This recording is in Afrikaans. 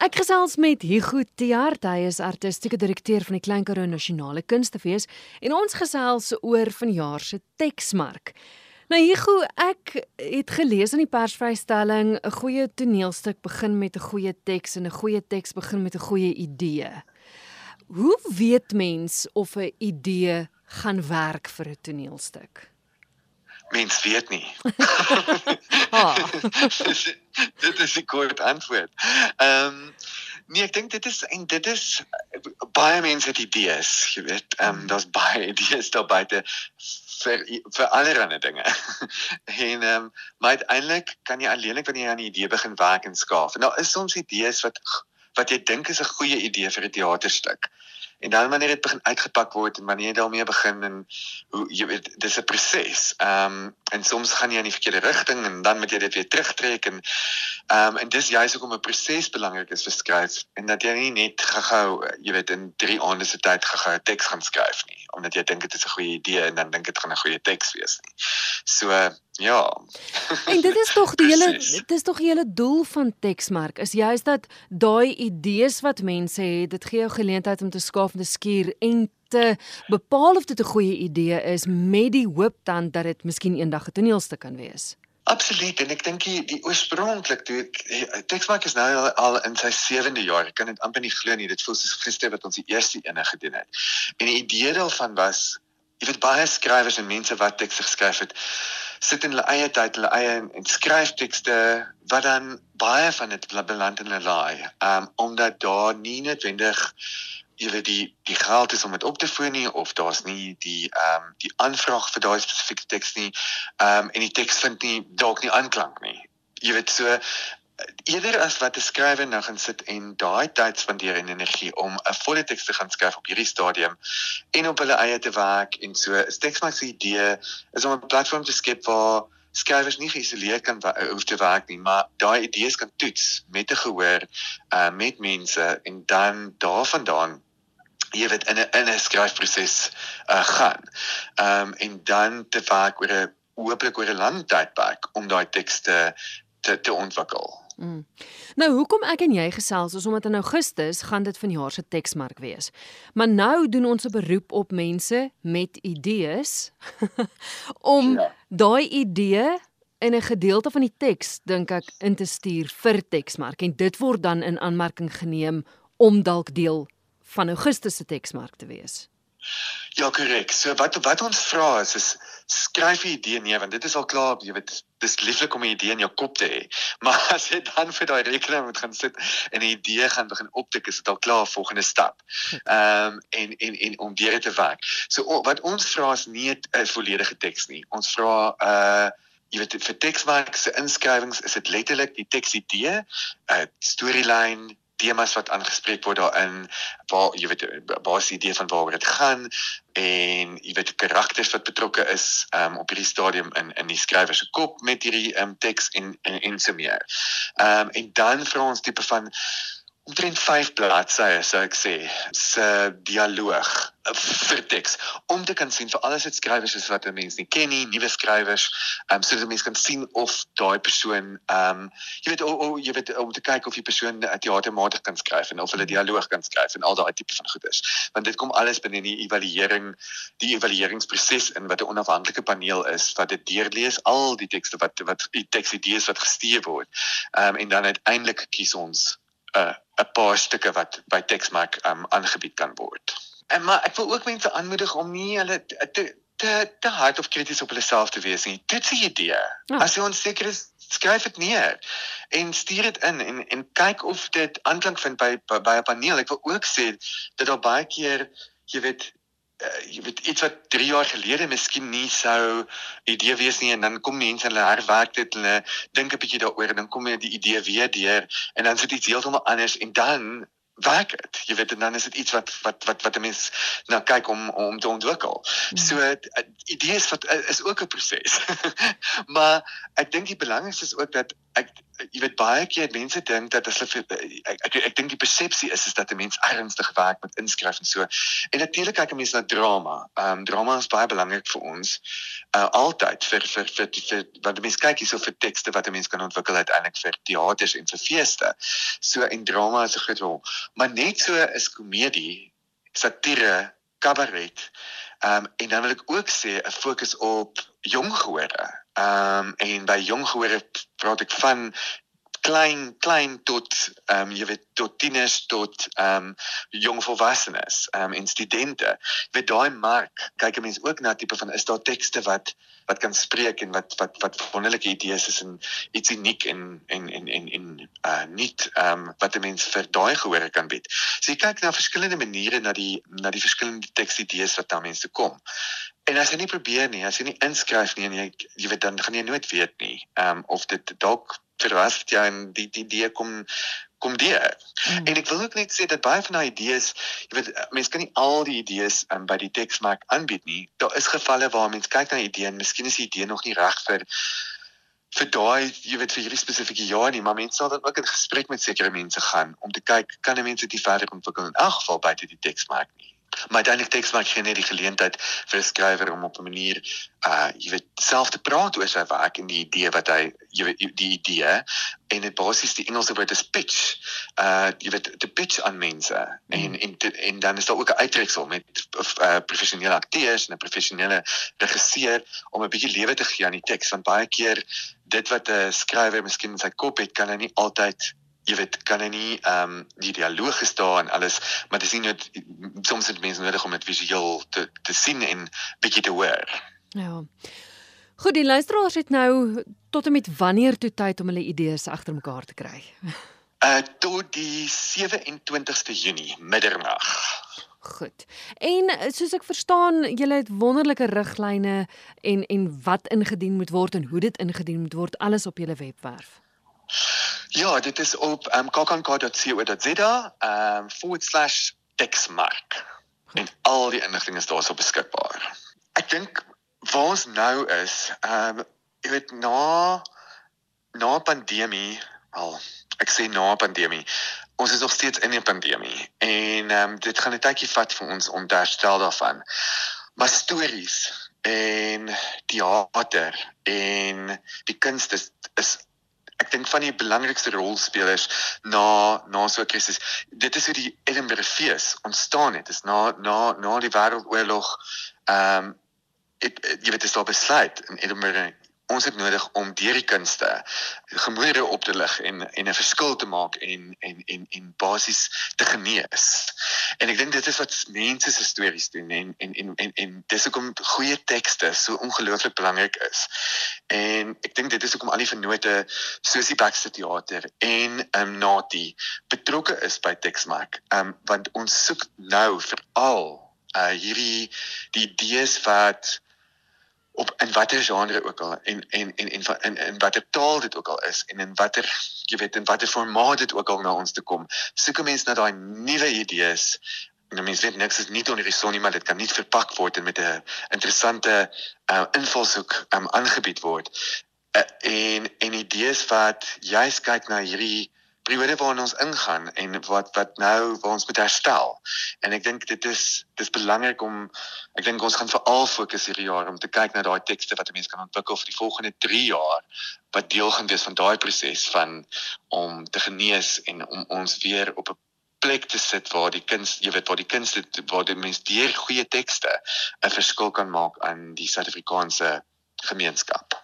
Ek gesels met Hugo Tiaart, hy is artistieke direkteur van die Klein Karoo Nasionale Kunstefees en ons gesels oor vanjaar se teksmark. Nou Hugo, ek het gelees in die persvrystelling 'n goeie toneelstuk begin met 'n goeie teks en 'n goeie teks begin met 'n goeie idee. Hoe weet mens of 'n idee gaan werk vir 'n toneelstuk? Mens weet nie. ah. dit is 'n kort antwoord. Ehm um, nee, ek dink dit is en dit is baie mense het idees, jy weet. Ehm um, daar's baie idees daar buite vir vir allerlei dinge. en ehm um, maar uiteindelik kan jy alleenlik wanneer jy aan 'n idee begin werk en skaaf. En daar is soms idees wat wat jy dink is 'n goeie idee vir 'n teaterstuk. En dan wanneer dit begin uitgepak word en wanneer jy daarmee begin en hoe jy weet dis 'n proses. Ehm um, en soms gaan jy in die verkeerde rigting en dan moet jy dit weer terugtrek en ehm um, en dis juist hoekom 'n proses belangrik is vir skryf en dat jy nie net gehou jy weet in 3 aande se tyd gehou 'n teks gaan skryf nie omdat jy dink dit is 'n goeie idee en dan dink dit gaan 'n goeie teks wees nie. So ja. En dit is tog die hele dit is tog die hele doel van teksmark is juist dat daai idees wat mense het, dit gee jou geleentheid om te skaaf en te skuur en te bepaal of dit 'n goeie idee is met die hoop dan dat dit miskien eendag 'n toneelstuk kan wees. Absoluut en ek dink die, die oorspronklik toe ek teksmaak is nou al, al in sy 7de jaar. Ek kan dit amper nie glo nie. Dit voel soos gister wat ons die eerste ene gedoen het. En die idee daarvan was jy weet baie skrywers en mense wat tekste geskryf het sit in hulle eie tyd, hulle eie en skryf tekste wat dan baie van dit beland in hulle laai. Um omdat daar nie noodwendig weet die die geld is om dit op te voer nie of daar's nie die ehm um, die aanvraag vir daai spesifieke teks nie. Ehm um, en die teks vind nie dalk nie aanklank nie. Jy weet so eerder as wat 'n skrywer nou gaan sit en daai tyd spandeer en energie om 'n volle teks te gaan skryf op hierdie stadium en op hulle eie te werk en so is teksmaak se idee is om 'n platform te skep waar skrywers nie geïsoleerd kan hoef te werk nie, maar daai idees kan toets met 'n gehoor uh met mense en dan daarvandaan jy weet in 'n in 'n skryfproses uh, gaan. Ehm um, en dan te werk oor 'n hooplik oor 'n lang tydperk om daai tekste te te ontwikkel. Mm. Nou hoekom ek en jy gesels is omdat in Augustus gaan dit vanjaar se teksmark wees. Maar nou doen ons 'n beroep op mense met idees om ja. daai idee in 'n gedeelte van die teks dink ek in te stuur vir teksmark en dit word dan in aanmerking geneem om dalk deel van Augustus se teksmark te wees. Ja, korrek. So wat wat ons vra is is skryf 'n idee neer want dit is al klaar, jy weet, dis lieflik om 'n idee in jou kop te hê. Maar as jy dan vir daai rekening moet gaan sit en 'n idee gaan begin optik, is dit al klaar volgende stap. Ehm um, en en en om weer te werk. So o, wat ons vra is nie 'n volledige teks nie. Ons vra 'n uh, jy weet vir tekswerk se inskrywings is dit letterlik die teksidee, 'n uh, storielyn, temas wat aangespreek word daarin waar jy weet basies idee van waaroor dit gaan en jy weet karakters wat betrokke is um, op hierdie stadium in in die skrywer se kop met hierdie um, teks en en en so meer. Ehm um, en dan vra ons tipe van omtrent 5 bladsye sou ek sê se dialoog eh, vir teks om te kan sien vir alles wat skrywers is wat mense nie ken nie nuwe skrywers um, sodat mense kan sien of daai persoon ehm um, jy weet o, o, jy weet om te kyk of die persoon teatermatig kan skryf en of hulle dialoog kan skryf en al daai tipe van goeders. Want dit kom alles binne die evaluering die evalueringsproses in wat 'n onafhanklike paneel is wat dit deurlees al die tekste wat wat die teksidees wat gestuur word. Ehm um, en dan uiteindelik kies ons 'n uh, 'n paar stukke wat by Texmac um aangebied kan word. En maar ek wil ook mense aanmoedig om nie hulle te te te hard of krities op hulle self te wees nie. Dit is 'n idee. Ja. As jy onseker is, skryf dit neer en stuur dit in en en kyk of dit aanklank vind by by 'n paneel. Ek wil ook sê dat daar baie keer jy weet uh, jy weet iets wat 3 jaar gelede miskien nie sou idee wees nie en dan kom mense hulle herwerk dit hulle dink 'n bietjie daaroor en dan kom jy die idee weer deur en dan sit iets heeltemal anders en dan werk dit jy weet en dan is dit iets wat wat wat wat 'n mens nou kyk om om te ontwikkel hmm. so idees wat is ook 'n proses maar ek dink die belangrikste is ook dat ek jy weet baie keer mense dink dat as hulle ek ek, ek dink die persepsie is is dat 'n mens ernstig werk met inskryf en so. En natuurlik kyk 'n mens na drama. Ehm um, drama is baie belangrik vir ons. Uh altyd vir vir vir, vir, vir wat die mens kyk hierso vir tekste wat 'n mens kan ontwikkel uiteindelik vir teaters en vir feeste. So en drama is 'n groot rol. Maar net so is komedie, satire, kabaret. Ehm um, en dan wil ek ook sê 'n fokus op jong gehore. Ehm um, en by jong gehore praat ek van klein klein tot ehm um, jy weet tot tieners tot ehm um, jong volwassenes ehm um, en studente. Weet daai mark kyk 'n mens ook na tipe van is daar tekste wat wat kan spreek en wat wat wat wonderlike idees is en iets uniek en en en en en uh nie ehm um, wat 'n mens vir daai gehore kan bied. So jy kyk na verskillende maniere na die na die verskillende tekstidees wat daar mense kom. En as jy nie probeer nie, as jy nie inskryf nie en jy jy weet dan gaan jy nooit weet nie. Ehm um, of dit dalk verras jy en die die idee kom kom deur. Mm. En ek wil ook net sê dat baie van daai idees, jy weet mense kan nie al die idees um, by die teksmark aanbied nie. Daar is gevalle waar mense kyk na 'n idee en miskien is die idee nog nie reg vir vir daai jy weet vir hierdie spesifieke jaar nie, maar mense sal dan ook in gesprek met sekere mense gaan om te kyk kan 'n mens dit verder ontwikkel in elk geval buite die teksmark nie. Maar uiteindelik teks maak geen net die geleentheid vir 'n skrywer om op 'n manier uh jy weet self te praat oor sy werk en die idee wat hy jy weet die idee en dit basies die Engelse woord is pitch. Uh jy weet te pitch aan mense mm. en en te, en dan is daar ook 'n uittreksel met uh, professionele akteurs en 'n professionele regisseur om 'n bietjie lewe te gee aan die teks want baie keer dit wat 'n skrywer miskien in sy kop het kan hy nie altyd jy weet kan hy nie ehm um, die dialoog gestaan en alles maar dis nie net soms het mense nodig om dit visueel te te sien en bietjie te hoor. Ja. Goed, die luisteraars het nou tot en met wanneer toe tyd om hulle idees agter mekaar te kry. Uh tot die 27ste Junie middernag. Goed. En soos ek verstaan, julle het wonderlike riglyne en en wat ingedien moet word en hoe dit ingedien moet word alles op julle webwerf. Ja, dit is op um, ehm, kkank.co.za um /texmark. En al die inligting is daarso beskikbaar. Ek dink waar ons nou is, um jy weet na na pandemie, al ek sê na pandemie, ons is nog steeds in 'n pandemie en um dit gaan 'n tydjie vat vir ons om te herstel daarvan. Maar stories en teater en die kunste is, is ek dink van die belangrikste rolspelers na na so 'n krisis. Dit is hoe die Edinburgh fees ontstaan het. Is na na na die wêreldoorlog ehm um, jy weet dit is al besluit in Edinburgh ons het nodig om deur die kunste gemoedere op te lig en en 'n verskil te maak en en en en basies te genees. En ek dink dit is wat mense se stories doen en en en en, en dis hoekom goeie tekste so ongelooflik belangrik is. En ek dink dit is hoekom al die vennote soos die Baxter Theater en ehm um, Nati betrokke is by Texmark. Ehm um, want ons soek nou veral uh hierdie die idees wat op in watter genre ook al en en en en in in watter taal dit ook al is en in watter jy weet in watter formaat dit ook al na ons toe kom. Soek mense na daai nuwe idees. En mense weet niks is nie onder die son nie, maar dit kan nie verpak word en met 'n interessante uh, invalshoek um, aangebied word. Uh, en en idees wat juist kyk na hierdie periode waarin ons ingaan en wat wat nou waar ons moet herstel. En ek dink dit is dis belangrik om ek dink ons gaan veral fokus hierdie jaar om te kyk na daai tekste wat 'n mens kan ontwikkel vir die volgende 3 jaar wat deel gaan wees van daai proses van om te genees en om ons weer op 'n plek te sit waar die kunst, jy weet waar die kunste waar die mens deur goeie tekste 'n verskil kan maak aan die Suid-Afrikaanse gemeenskap.